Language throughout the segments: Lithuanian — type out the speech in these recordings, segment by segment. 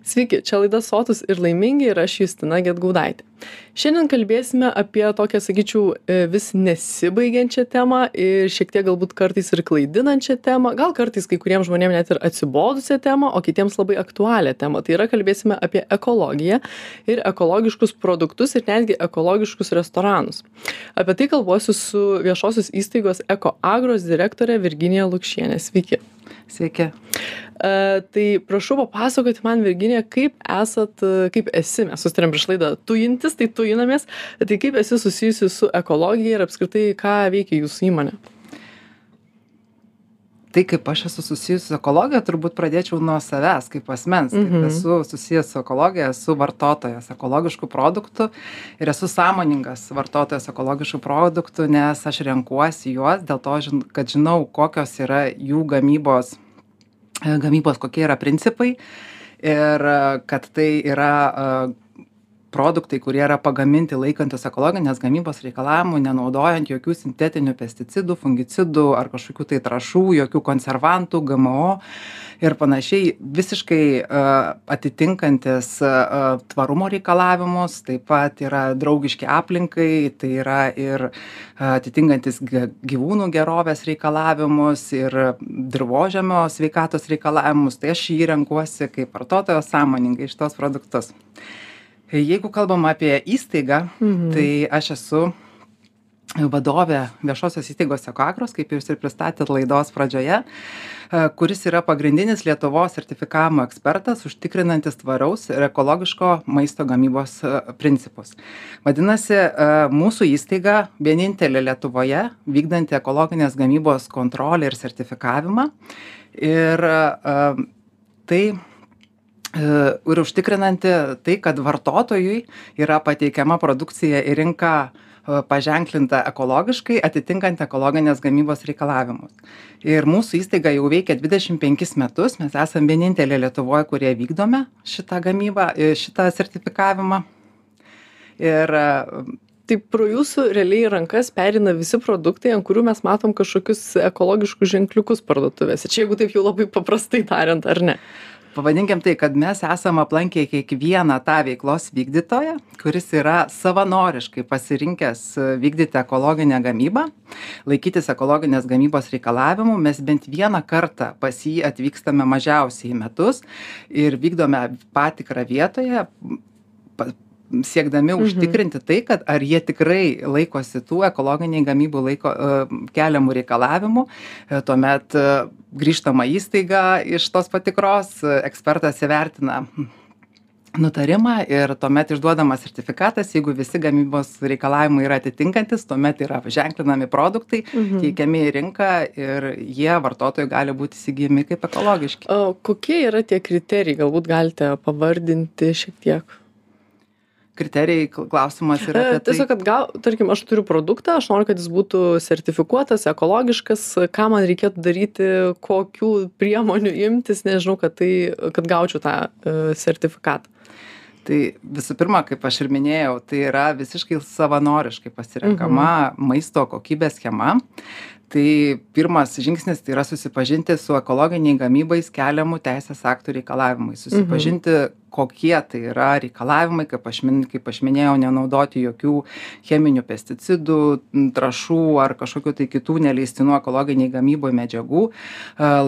Sveiki, čia laida Sotus ir laimingi ir aš Justina Getgaudaitė. Šiandien kalbėsime apie tokią, sakyčiau, e, vis nesibaigiančią temą ir šiek tiek galbūt kartais ir klaidinančią temą, gal kartais kai kuriems žmonėms net ir atsibodusią temą, o kitiems labai aktualią temą. Tai yra kalbėsime apie ekologiją ir ekologiškus produktus ir netgi ekologiškus restoranus. Apie tai kalbuosiu su viešosios įstaigos EcoAgros direktorė Virginija Lukšienė. Sveiki. Sveiki. E, tai prašau papasakoti man, Virginija, kaip esat, e, kaip esi, mes susitarėm prieš laidą tujintis, tai tujinamės, tai kaip esi susijusi su ekologija ir apskritai ką veikia jūsų įmonė? Tai kaip aš esu susijęs su ekologija, turbūt pradėčiau nuo savęs, kaip asmens. Mm -hmm. Esu susijęs su ekologija, esu vartotojas ekologiškų produktų ir esu sąmoningas vartotojas ekologiškų produktų, nes aš renkuosi juos dėl to, kad žinau, kokios yra jų gamybos E, gamybos kokie yra principai ir e, kad tai yra e, produktai, kurie yra pagaminti laikantis ekologinės gamybos reikalavimų, nenaudojant jokių sintetinių pesticidų, fungicidų ar kažkokių tai trašų, jokių konservantų, GMO ir panašiai visiškai atitinkantis tvarumo reikalavimus taip pat yra draugiški aplinkai tai yra ir atitinkantis gyvūnų gerovės reikalavimus ir dirvožemio sveikatos reikalavimus tai aš jį renkuosi kaip vartotojas sąmoningai šituos produktus jeigu kalbam apie įstaigą Mhm. tai aš esu vadovė viešosios įstaigos ekoagros kaip jūs ir pristatėt laidos pradžioje e, kuris yra pagrindinis lietuvos sertifikavimo ekspertas užtikrinantis tvaraus ir ekologiško maisto gamybos e, principus vadinasi e, mūsų įstaiga vienintelė lietuvoje vykdanti ekologinės gamybos kontrolę ir sertifikavimą ir tai ir užtikrinanti tai kad vartotojui yra pateikiama produkcija į rinką paženklinta ekologiškai atitinkanti ekologinės gamybos reikalavimus ir mūsų įstaiga jau veikia dvidešim penkis metus mes esam vieninteliai lietuvoj kurie vykdome šitą gamybą šitą sertifikavimą ir Tai pro jūsų realiai rankas perina visi produktai, ant kurių mes matom kažkokius ekologiškus ženkliukus parduotuvėse. Čia jeigu taip jau labai paprastai tariant, ar ne? Pavadinkim tai kad mes esam aplankę kiekvieną tą veiklos vykdytoją kuris yra savanoriškai pasirinkęs vykdyti ekologinę gamybą laikytis ekologinės gamybos reikalavimų. Mes bent vieną kartą pas jį atvykstame mažiausiai metus ir vykdome patikrą vietoje siekdami užtikrinti tai kad ar jie tikrai laikosi tų ekologinei gamybai laiko keliamų reikalavimų tuomet grįžtama įstaiga iš tos patikros ekspertas įvertina nutarimą ir tuomet išduodamas sertifikatas jeigu visi gamybos reikalavimai yra atitinkantys tuomet yra ženklinami produktai teikiami į rinką ir jie vartotojų gali būt įsigyjami kaip ekologiški. O kokie yra tie kriterijai? Galbūt galite pavardinti šiek tiek kriterijai klausimas yra apie tai Tiesiog, kad gal, tarkim, aš turiu produktą, aš noriu, kad jis būtų sertifikuotas, ekologiškas, ką man reikėtų daryti, kokių priemonių imtis, nežinau, kad, tai, kad gaučiau tą uh, sertifikatą. Tai visų pirma, kaip aš ir minėjau, tai yra visiškai savanoriškai pasirenkama mhm. maisto kokybės schema. Tai pirmas žingsnis tai yra susipažinti su ekologiniai gamybai keliamų teisės aktų reikalavimais, susipažinti, mhm kokie tai yra reikalavimai kaip aš min kaip aš minėjau nenaudoti jokių cheminių pesticidų trąšų ar kažkokių tai kitų neleistinų ekologinėj gamyboj medžiagų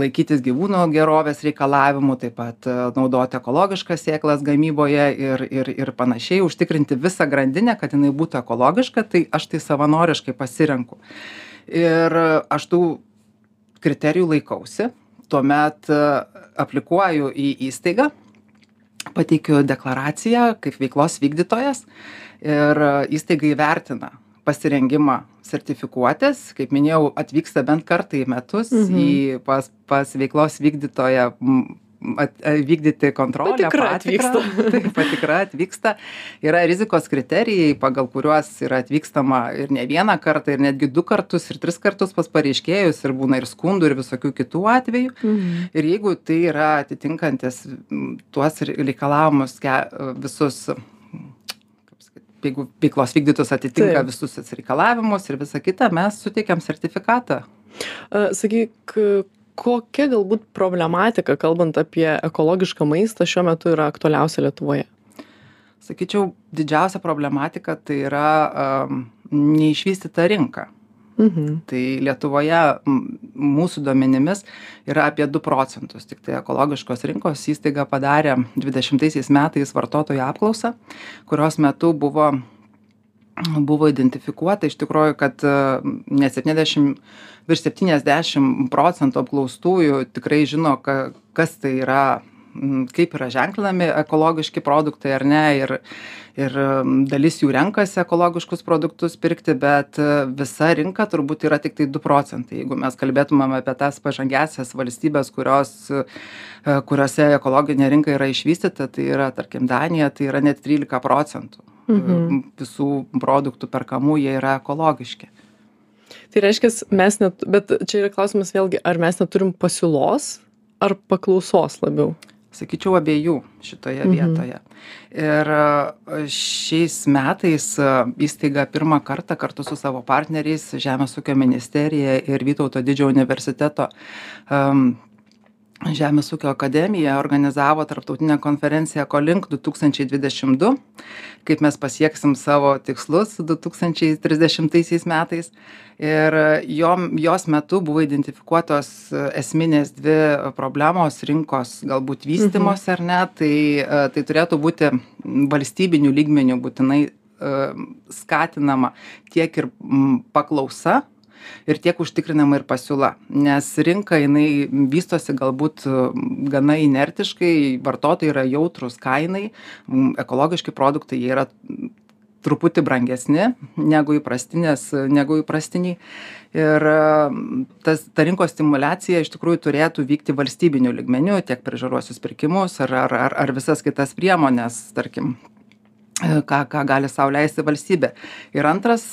laikytis gyvūnų gerovės reikalavimų taip pat naudoti ekologiškas sėklas gamyboje ir ir ir panašiai užtikrinti visą grandinę kad jinai būtų ekologiška tai aš tai savanoriškai pasirenku ir aš tų kriterijų laikausi. Tuomet aplikuoju į įstaigą pateikiu deklaraciją kaip veiklos vykdytojas ir įstaiga įvertina pasirengimą sertifikuotis. Kaip minėjau atvyksta bent kartą į metus į pas pas veiklos vykdytoją at vykdyti kontrolę Patikra patikrą. taip patikra atvyksta. Yra rizikos kriterijai pagal kuriuos yra atvykstama ir ne vieną kartą ir netgi du kartus ir tris kartus pas pareiškėjus ir būna ir skundų ir visokių kitų atvejų. Ir jeigu tai yra atitinkantis tuos reikalavimus visus jeigu veiklos vykdytojas atitinka visus reikalavimus ir visa kita mes suteikiam sertifikatą. Sakyk, kokia galbūt problematika kalbant apie ekologišką maistą šiuo metu yra aktualiausia lietuvoje? Sakyčiau didžiausia problematika tai yra um, neišvystyta rinka. Mhm. tai lietuvoje mūsų duomenimis yra apie du procentus. Tiktai ekologiškos rinkos įstaiga padarė dvidešimtaisiais metais vartotojų apklausą kurios metu buvo buvo identifikuota iš tikrųjų kad net septyniasdešim virš septyniasdešim procentų apklaustųjų tikrai žino ka kas tai yra kaip yra ženklinami ekologiški produktai ar ne ir ir dalis jų renkasi ekologiškus produktus pirkti bet visa rinka turbūt yra tiktai du procentai. Jeigu mes kalbėtumėm apie tas pažangiąsias valstybes kurios kuriose ekologinė rinka yra išvystyta tai yra tarkim danija tai yra net trylika procentų Mhm. visų produktų perkamų jie yra ekologiški. Tai reiškia, mes net, bet čia yra klausimas vėlgi, ar mes neturim pasiūlos ar paklausos labiau? Sakyčiau, abiejų šitoje mhm. vietoje. Ir šiais metais įstaiga pirmą kartą kartu su savo partneriais Žemės ūkio ministerija ir Vytauto didžiojo universiteto um, Žemės ūkio akademija organizavo tarptautinę konferenciją Kolink 2022, kaip mes pasieksim savo tikslus 2030 metais. Ir jom, jos metu buvo identifikuotos esminės dvi problemos rinkos galbūt vystimos mhm. ar ne, tai, tai turėtų būti valstybinių lygmenių būtinai skatinama tiek ir paklausa ir tiek užtikrinama ir pasiūla. Nes rinka jinai vystosi galbūt gana inertiškai vartotojai yra jautrūs kainai ekologiški produktai jie yra truputį brangesni negu įprastinės negu įprastiniai. Ir tas ta rinkos stimuliacija iš tikrųjų turėtų vykti valstybiniu lygmeniu tiek per žaliuosius pirkimus ar ar ar ar visas kitas priemones tarkim ką ką gali sau leisti valstybė. Ir antras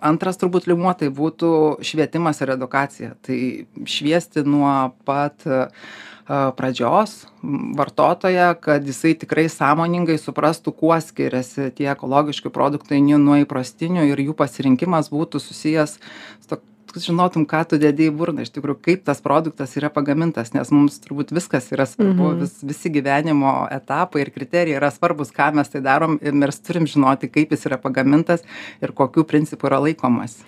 antras turbūt lygmuo tai būtų švietimas ir edukacija. Tai šviesti nuo pat pradžios vartotoją kad jisai tikrai sąmoningai suprastų kuo skiriasi tie ekologiški produktai nuo įprastinių ir jų pasirinkimas būtų susijęs su tuo žinotum ką tu dedi į burną. Iš tikrųjų kaip tas produktas yra pagamintas nes mums turbūt viskas yra svarbu vis visi gyvenimo etapai ir kriterijai yra svarbūs ką mes tai darom ir mes turim žinoti kaip jis yra pagamintas ir kokių principų yra laikomasi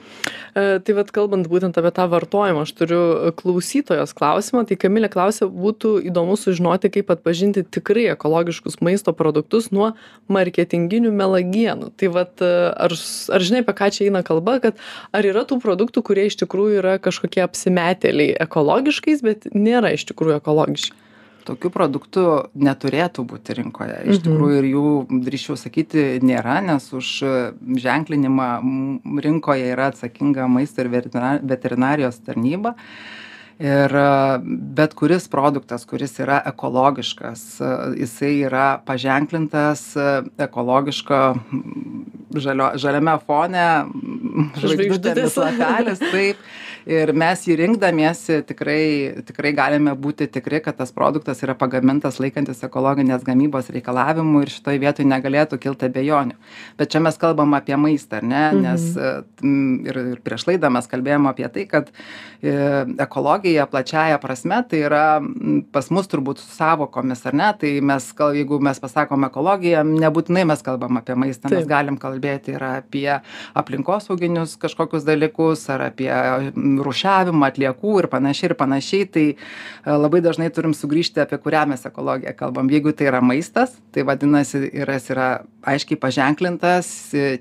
e, tai vat kalbant būtent apie tą vartojimą aš turiu klausytojos klausimą. Tai kamilė klausia būtų įdomu sužinoti kaip atpažinti tikrai ekologiškus maisto produktus nuo marketinginių melagienų. Tai vat ar ar žinai apie ką čia eina kalba kad ar yra tų produktų kurie iš tikrųjų yra kažkokie apsimetėliai ekologiškais bet nėra iš tikrųjų ekologiški. Tokių produktų neturėtų būti rinkoje. Iš Mhm. tikrųjų ir jų drįsčiau sakyti nėra nes už ženklinimą rinkoje yra atsakinga maisto ir veterina veterinarijos tarnyba ir bet kuris produktas kuris yra ekologiškas jisai yra paženklintas ekologiško žalio žaliame fone žvaigždutėmis lapelis taip ir mes jį rinkdamiesi tikrai tikrai galime būti tikri kad tas produktas yra pagamintas laikantis ekologinės gamybos reikalavimų ir šitoj vietoj negalėtų kilt abejonių. Bet čia mes kalbam apie maistą ne? Nes ir ir prieš laidą mes kalbėjom apie tai kad ekologija plačiąja prasme tai yra pas mus turbūt su sąvokomis ar ne? Tai mes jeigu mes pasakom ekologija nebūtinai mes kalbam apie maistą mes galim kalbėti ir apie aplinkosauginius kažkokius dalykus ar apie rūšiavimą atliekų ir panašiai ir panašiai tai labai dažnai turim sugrįžti apie kurią mes ekologiją kalbam. Jeigu tai yra maistas tai vadinasi jis yra aiškiai paženklintas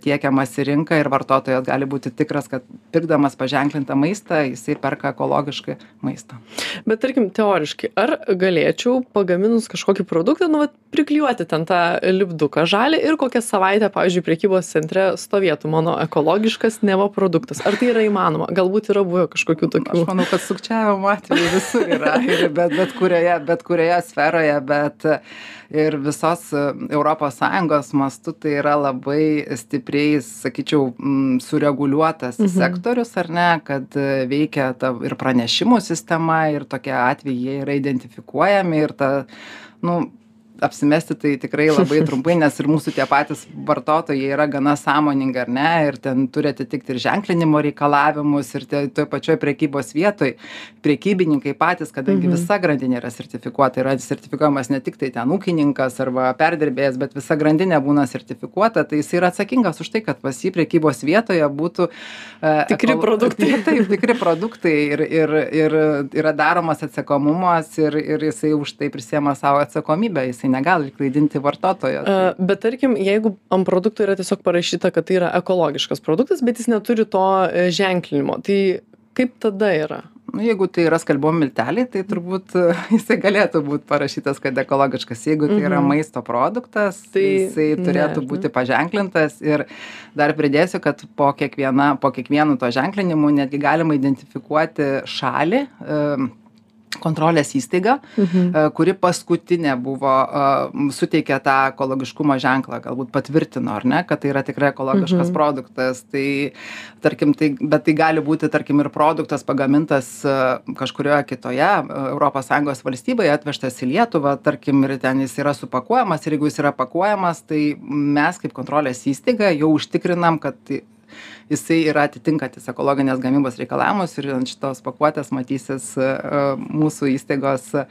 tiekiamas į rinką ir vartotojas gali būti tikras kad pirkdamas paženklintą maistą jisai perka ekologišką maistą. Bet tarkim teoriškai ar galėčiau pagaminus kažkokį produktą nu vat priklijuoti ten tą lipduką žalią ir kokią savaitę pavyzdžiui prekybos centre stovėtų mano ekologiškas neva produktas? Ar tai yra įmanoma? Galbūt yra buvę kažkokių tokių. Aš manau kad sukčiavimo atvejų visur yra ir bet bet kurioje bet kurioje sferoje bet ir visos europos sąjungos mastu tai yra labai stipriai sakyčiau sureguliuotas sektorius ar ne kad veikia ta ir pranešimų sistema ir tokie atvejai jie yra identifikuojami ir ta nu apsimesti tai tikrai labai trumpai nes ir mūsų tie patys vartotojai yra gana sąmoningi ar ne ir ten turi atitikti ir ženklinimo reikalavimus ir te toj pačioj prekybos vietoj prekybininkai patys kadangi visa grandinė yra sertifikuota yra sertifikuojamas ne tiktai ten ūkininkas arba perdirbėjas bet visa grandinė būna sertifikuota tai jis yra atsakingas už tai kad pas jį prekybos vietoje būtų e, Tikri ekolo- produktai. taip tikri produktai ir ir ir yra daromas atsekomumas ir ir jisai už tai prisiema sau atsakomybę jisai negali klaidinti vartotojo tai A, Bet tarkim, jeigu ant produkto yra tiesiog parašyta, kad tai yra ekologiškas produktas, bet jis neturi to e, ženklinimo, tai kaip tada yra? nu jeigu tai yra skalbimo milteliai tai turbūt e, jisai galėtų būt parašytas kad ekologiškas jeigu tai yra Mhm. maisto produktas Tai tai jisai turėtų ne? būti paženklintas ir dar pridėsiu kad po kiekviena po kiekvienu tuo ženklinimu netgi galima identifikuoti šalį em, kontrolės įstaigą Mhm. e, kuri paskutinė buvo e, suteikė tą ekologiškumo ženklą galbūt patvirtino ar ne kad tai yra tikrai ekologiškas Mhm. produktas tai tarkim tai bet tai gali būti tarkim ir produktas pagamintas e, kažkurioje kitoje sąjungos valstybėje atvežtas į lietuvą tarkim ir ten jis yra supakuojamas ir jeigu jis yra pakuojamas tai mes kaip kontrolės įstaiga jau užtikrinam kad jisai yra atitinkantis ekologinės gamybos reikalavimus ir ant šitos pakuotės matysis e, e, mūsų įstaigos e,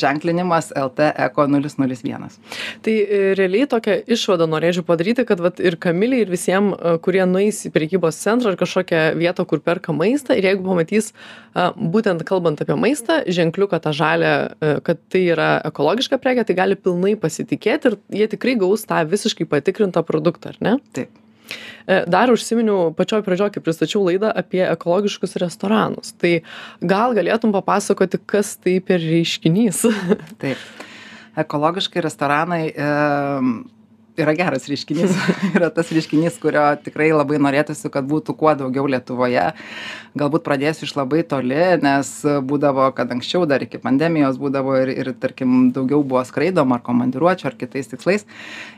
ženklinimas lt eko nulis nulis vienas Tai realiai tokią išvadą norėčiau padaryti, kad vat, ir Kamiliai, ir visiems, kurie nueis į prekybos centrą ar kažkokią vietą, kur perka maistą, ir jeigu pamatys, būtent kalbant apie maistą, ženkliuką tą žalę, kad tai yra ekologiška prekė, tai gali pilnai pasitikėti ir jie tikrai gaus tą visiškai patikrintą produktą, ar ne? taip Dar užsiminiau pačioj pradžioj, kai pristačiau laidą apie ekologiškus restoranus. Tai gal galėtum papasakoti, kas tai per reiškinys? taip ekologiški restoranai em, yra geras reiškinys. Yra tas reiškinys kurio tikrai labai norėtųsi kad būtų kuo daugiau lietuvoje. Galbūt pradėsiu iš labai toli nes būdavo kad anksčiau dar iki pandemijos būdavo ir ir tarkim daugiau buvo skraidoma ar komandiruočių ar kitais tikslais.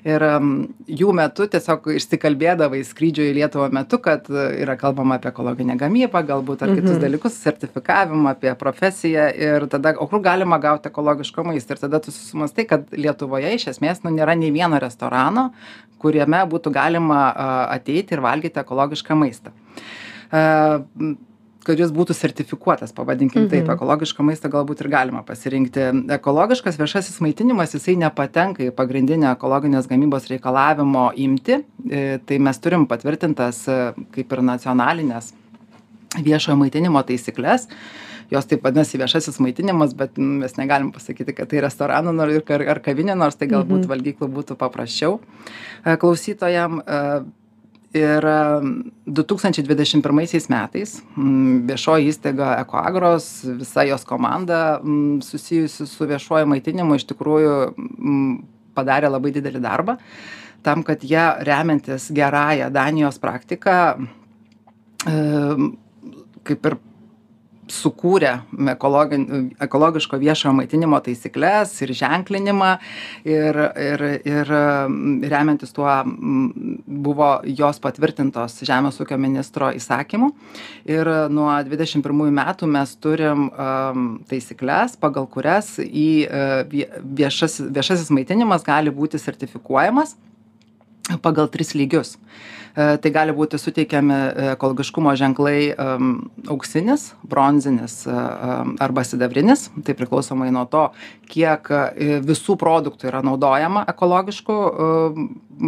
Ir em, jų metu tiesiog išsikalbėdavai skrydžio į lietuvą metu kad yra kalbama apie ekologinę gamybą galbūt ar kitus Mhm. dalykus sertifikavimą apie profesiją. Ir tada o kur galima gauti ekologiško maisto ir tada tu susimąstai kad lietuvoje iš esmės nu nėra nei vieno restorano kuriame būtų galima ateiti ir valgyti ekologišką maistą. Kad jis būtų sertifikuotas pavadinkim taip Mhm. ekologišką maistą galbūt ir galima pasirinkti. Ekologiškas viešasis maitinimas jisai nepatenka į pagrindinę ekologinės gamybos reikalavimo imtį. E, tai mes turim patvirtintas e, kaip ir nacionalines viešojo maitinimo taisykles jos taip vadinasi viešasis maitinimas bet mes negalim pasakyti kad tai restoranų nor ar ar kavinė nors tai galbūt Mhm. valgyklų būtų paprasčiau e, klausytojam e, ir du tūkstančiai dvidešim pirmaisiais metais viešoji įstaiga ekoagros visa jos komanda susijusi su viešuoju maitinimu iš tikrųjų padarė labai didelį darbą tam kad jie remiantis gerąja danijos praktika em, kaip ir sukūrė ekologin ekologiško viešojo maitinimo taisykles ir ženklinimą ir ir ir remiantis tuo buvo jos patvirtintos žemės ūkio ministro įsakymu. Ir nuo dvidešim pirmųjų metų mes turim am, taisykles pagal kurias į vie viešas viešasis maitinimas gali būti sertifikuojamas pagal tris lygius. E, Tai gali būti suteikiami e, ekologiškumo ženklai em, auksinis, bronzinis e, arba sidabrinis. Tai priklausomai nuo to, kiek e, visų produktų yra naudojama ekologiškų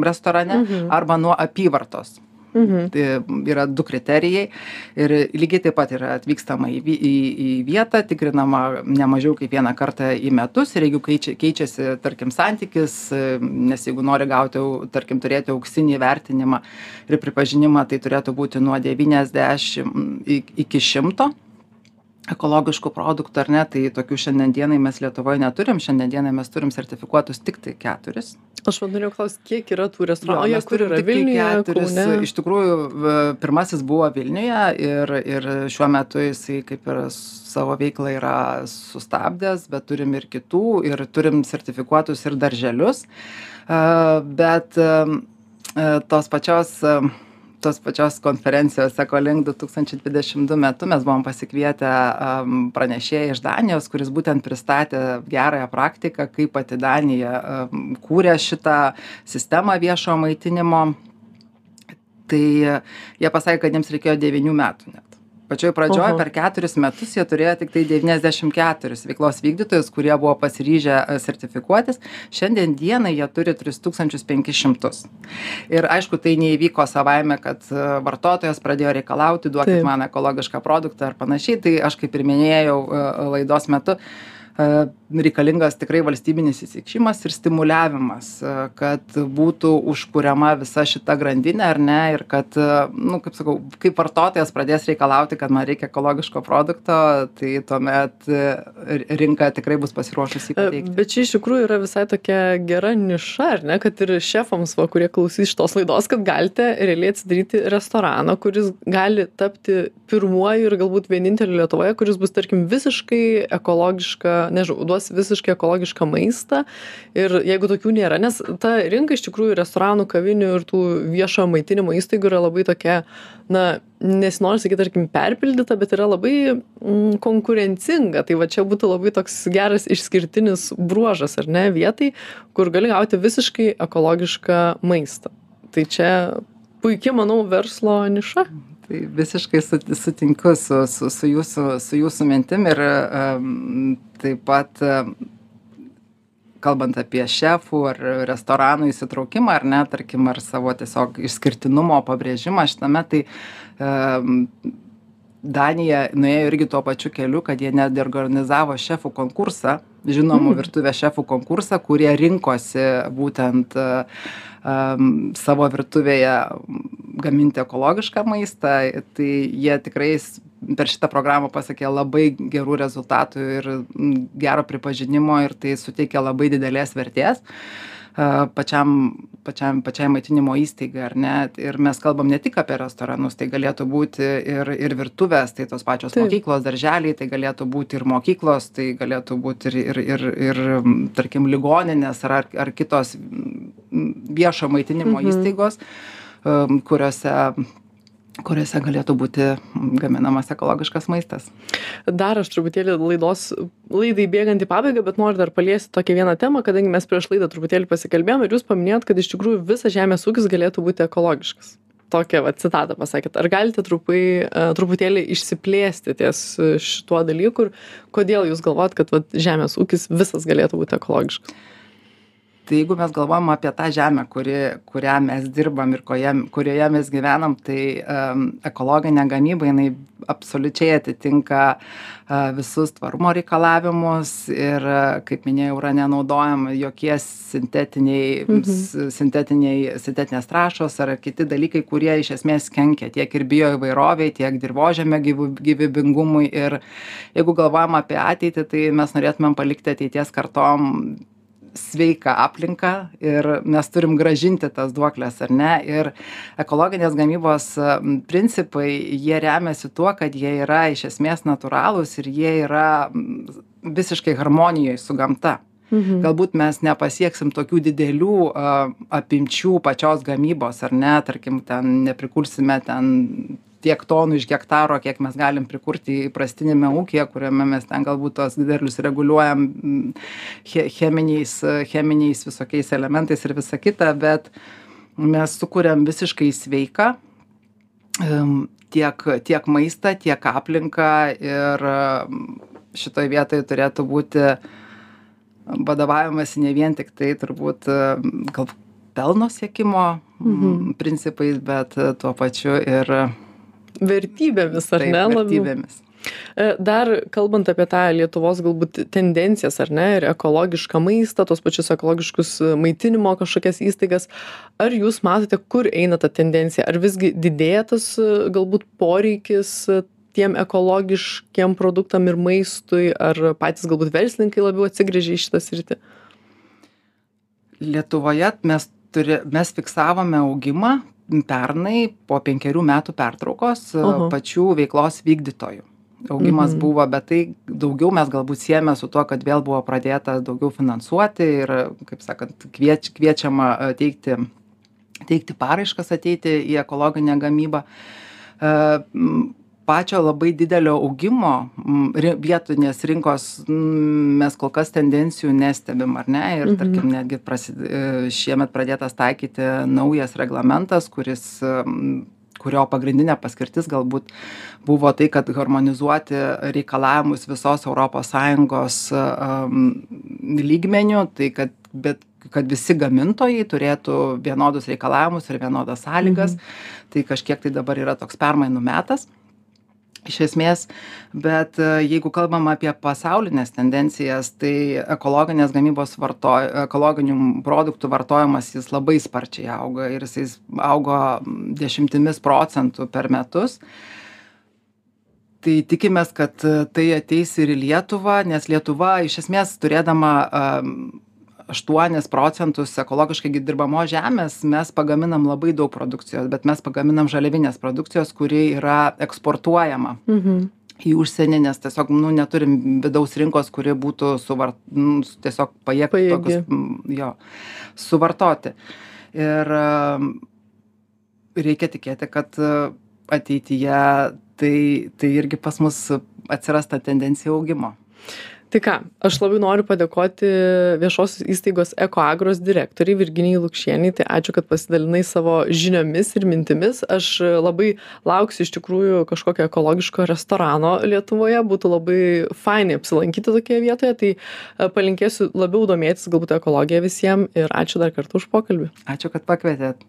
restorane Mhm. arba nuo apyvartos. Mhm. Tai yra du kriterijai. Ir lygiai taip pat yra atvykstama į, į, į vietą, tikrinama ne mažiau kaip vieną kartą į metus. Ir jeigu keičia, keičiasi, tarkim, santykis, nes jeigu nori gauti, au- tarkim, turėti auksinį vertinimą ir pripažinimą, tai turėtų būti nuo 90 i- iki 100 ekologiškų produktų ar ne, tai tokių šiandien dienai mes Lietuvoje neturim, šiandien dienai mes turim sertifikuotus tik tai keturis. Aš vad norėjau klausti, kiek yra tų restoranų, Jo, jie kur yra tiktai Vilniuje, keturis. Iš tikrųjų, pirmasis buvo Vilniuje ir, ir šiuo metu jisai kaip ir savo veiklą yra sustabdęs, bet turim ir kitų, ir turim sertifikuotus ir darželius. A, Bet tos pačios tos pačios konferencijos ekolink du tūkstančiai dvidešim du metu mes buvom pasikvietę pranešėją iš danijos kuris būtent pristatė gerąją praktiką kaip pati danija kūrė šitą sistemą viešojo maitinimo. Tai jie pasakė kad jiems reikėjo devynių metų net pačioj pradžioj per keturis metus jie turėjo tiktai devyniasdešim keturis veiklos vykdytojus kurie buvo pasiryžę sertifikuotis. Šiandien dienai jie turi tris tūkstančius penkis šimtus. Ir aišku tai neįvyko savaime kad vartotojas pradėjo reikalauti duokit man ekologišką produktą ar panašiai. Tai aš kaip ir minėjau laidos metu reikalingas tikrai valstybinis įsikišimas ir stimuliavimas kad būtų užkuriama visa šita grandinė ar ne ir kad nu kaip sakau kaip vartotojas pradės reikalauti kad man reikia ekologiško produkto tai tuomet rinka tikrai bus pasiruošusi pateikti. Bet čia iš tikrųjų yra visai tokia gera niša ar ne kad ir šefams va kurie klausys šitos laidos kad galite realiai atsidaryti restoraną kuris gali tapti pirmuoju ir galbūt vieninteliu lietuvoje kuris bus tarkim visiškai ekologiška nežinau duos visiškai ekologišką maistą. Ir jeigu tokių nėra nes ta rinka iš tikrųjų restoranų kavinių ir tų viešojo maitinimo įstaigų yra labai tokia na nesinori sakyt tarkim perpildyta bet yra labai mm, konkurencinga. Tai va čia būtų labai toks geras išskirtinis bruožas ar ne vietai kur gali gauti visiškai ekologišką maistą. Tai čia puiki manau verslo niša tai visiškai sutinku su su su jūsų su jūsų mintim ir taip pat kalbant apie šefų ar restoranų įsitraukimą ar ne tarkim ar savo tiesiog išskirtinumo pabrėžimą šitame tai danija nuėjo irgi tuo pačiu keliu kad jie netgi organizavo šefų konkursą žinomų virtuvės šefų konkursą kurie rinkosi būtent savo virtuvėje gaminti ekologišką maistą tai jie tikrai per šitą programą pasiekė labai gerų rezultatų ir gero pripažinimo ir tai suteikia labai didelės vertės pačiam pačiam pačiai maitinimo įstaigai ar ne? Ir mes kalbam ne tik apie restoranus tai galėtų būti ir ir virtuvės tai tos pačios mokyklos darželiai tai galėtų būti ir mokyklos tai galėtų būt ir ir ir ir tarkim ligoninės ar ar kitos viešo maitinimo įstaigos kuriose kuriuose galėtų būti gaminamas ekologiškas maistas. Dar aš truputėlį laidos, laidai bėgant į pabaigą, bet noriu dar paliesti tokią vieną temą, kadangi mes prieš laidą truputėlį pasikalbėjome ir jūs paminėjot, kad iš tikrųjų visas žemės ūkis galėtų būti ekologiškas. Tokią va, citatą pasakėt. Ar galite trupai, truputėlį išsiplėsti ties šituo dalyku ir kodėl jūs galvojat, kad va, žemės ūkis visas galėtų būti ekologiškas? Tai jeigu mes galvojam apie tą žemę kuri kurią mes dirbam ir koje kurioje mes gyvenam tai ekologinė gamyba jinai absoliučiai atitinka visus tvarumo reikalavimus ir kaip minėjau yra nenaudojami jokie sintetiniai sintetiniai sintetinės trąšos ar kiti dalykai kurie iš esmės kenkia tiek ir bioįvairovei tiek dirvožemio gyvų gyvybingumui. Ir jeigu galvojam apie ateitį tai mes norėtumėm palikti ateities kartom sveiką aplinką ir mes turim grąžinti tas duokles ar ne? Ir ekologinės gamybos principai jie remiasi tuo kad jie yra iš esmės natūralūs ir jie yra visiškai harmonijoj su gamta. Galbūt mes nepasieksim tokių didelių apimčių pačios gamybos ar ne? Tarkim ten neprikulsime ten tiek tonų iš hektaro kiek mes galim prikurti įprastiniame ūkyje kuriame mes ten galbūt tuos derlius reguliuojam che cheminiais cheminiais visokiais elementais ir visa kita bet mes sukuriam visiškai sveiką tiek tiek maistą tiek aplinką ir šitoj vietoj turėtų būti vadovaujamasi ne vien tiktai turbūt gal pelno siekimo principais bet tuo pačiu ir vertybėmis, ar Taip, ne? Vertybėmis. Dar kalbant apie tą Lietuvos galbūt tendencijas, ar ne, ir ekologišką maistą, tos pačius ekologiškus maitinimo kažkokias įstaigas, ar jūs matote, kur eina ta tendencija? Ar visgi didėja tas galbūt poreikis tiem ekologiškiem produktam ir maistui, ar patys galbūt verslininkai labiau atsigrėžia į šitą sritį? Lietuvoje mes, turi, mes fiksavome augimą pernai po penkerių metų pertraukos Aha. pačių veiklos vykdytojų. Augimas Mhm. buvo, bet tai daugiau mes galbūt siejame su tuo, kad vėl buvo pradėta daugiau finansuoti ir, kaip sakant, kvieč, kviečiama e, teikti teikti paraiškas ateiti į ekologinę gamybą. E, pačio labai didelio augimo vietinės rinkos mes kol kas tendencijų nestebim ar ne? Ir tarkim netgi prasi e, šiemet pradėtas taikyti naujas reglamentas kuris kurio pagrindinė paskirtis galbūt buvo tai kad harmonizuoti reikalavimus visos europos sąjungos lygmeniu tai kad bet kad visi gamintojai turėtų vienodus reikalavimus ir vienodas sąlygas. Tai kažkiek tai dabar yra toks permainų metas iš esmės bet e, jeigu kalbam apie pasaulines tendencijas tai ekologinės gamybos vartoj ekologinių produktų vartojimas jis labai sparčiai auga ir jisai augo dešimtimis procentų per metus. Tai tikimės kad tai ateis ir į lietuvą nes lietuva iš esmės turėdama aštuonis procentus ekologiškai dirbamos žemės mes pagaminam labai daug produkcijos bet mes pagaminam žaliavinės produkcijos kuri yra eksportuojama Mhm. į užsienį nes tiesiog nu neturim vidaus rinkos kuri būtų suvar nu tiesiog pajėgtų tokius jo suvartoti. Ir reikia tikėti kad ateityje tai tai irgi pas mus atsiras ta tendencija augimo Tai ką, aš labai noriu padėkoti viešosios įstaigos Ekoagros direktoriai Virginijai Lukšieniai. Tai ačiū, kad pasidalinai savo žiniomis ir mintimis. Aš labai lauksiu iš tikrųjų kažkokio ekologiško restorano Lietuvoje. Būtų labai fainai apsilankyti tokioje vietoje. Tai e, palinkėsiu labiau domėtis galbūt ekologiją visiems ir ačiū dar kartą už pokalbį. ačiū kad pakvietėt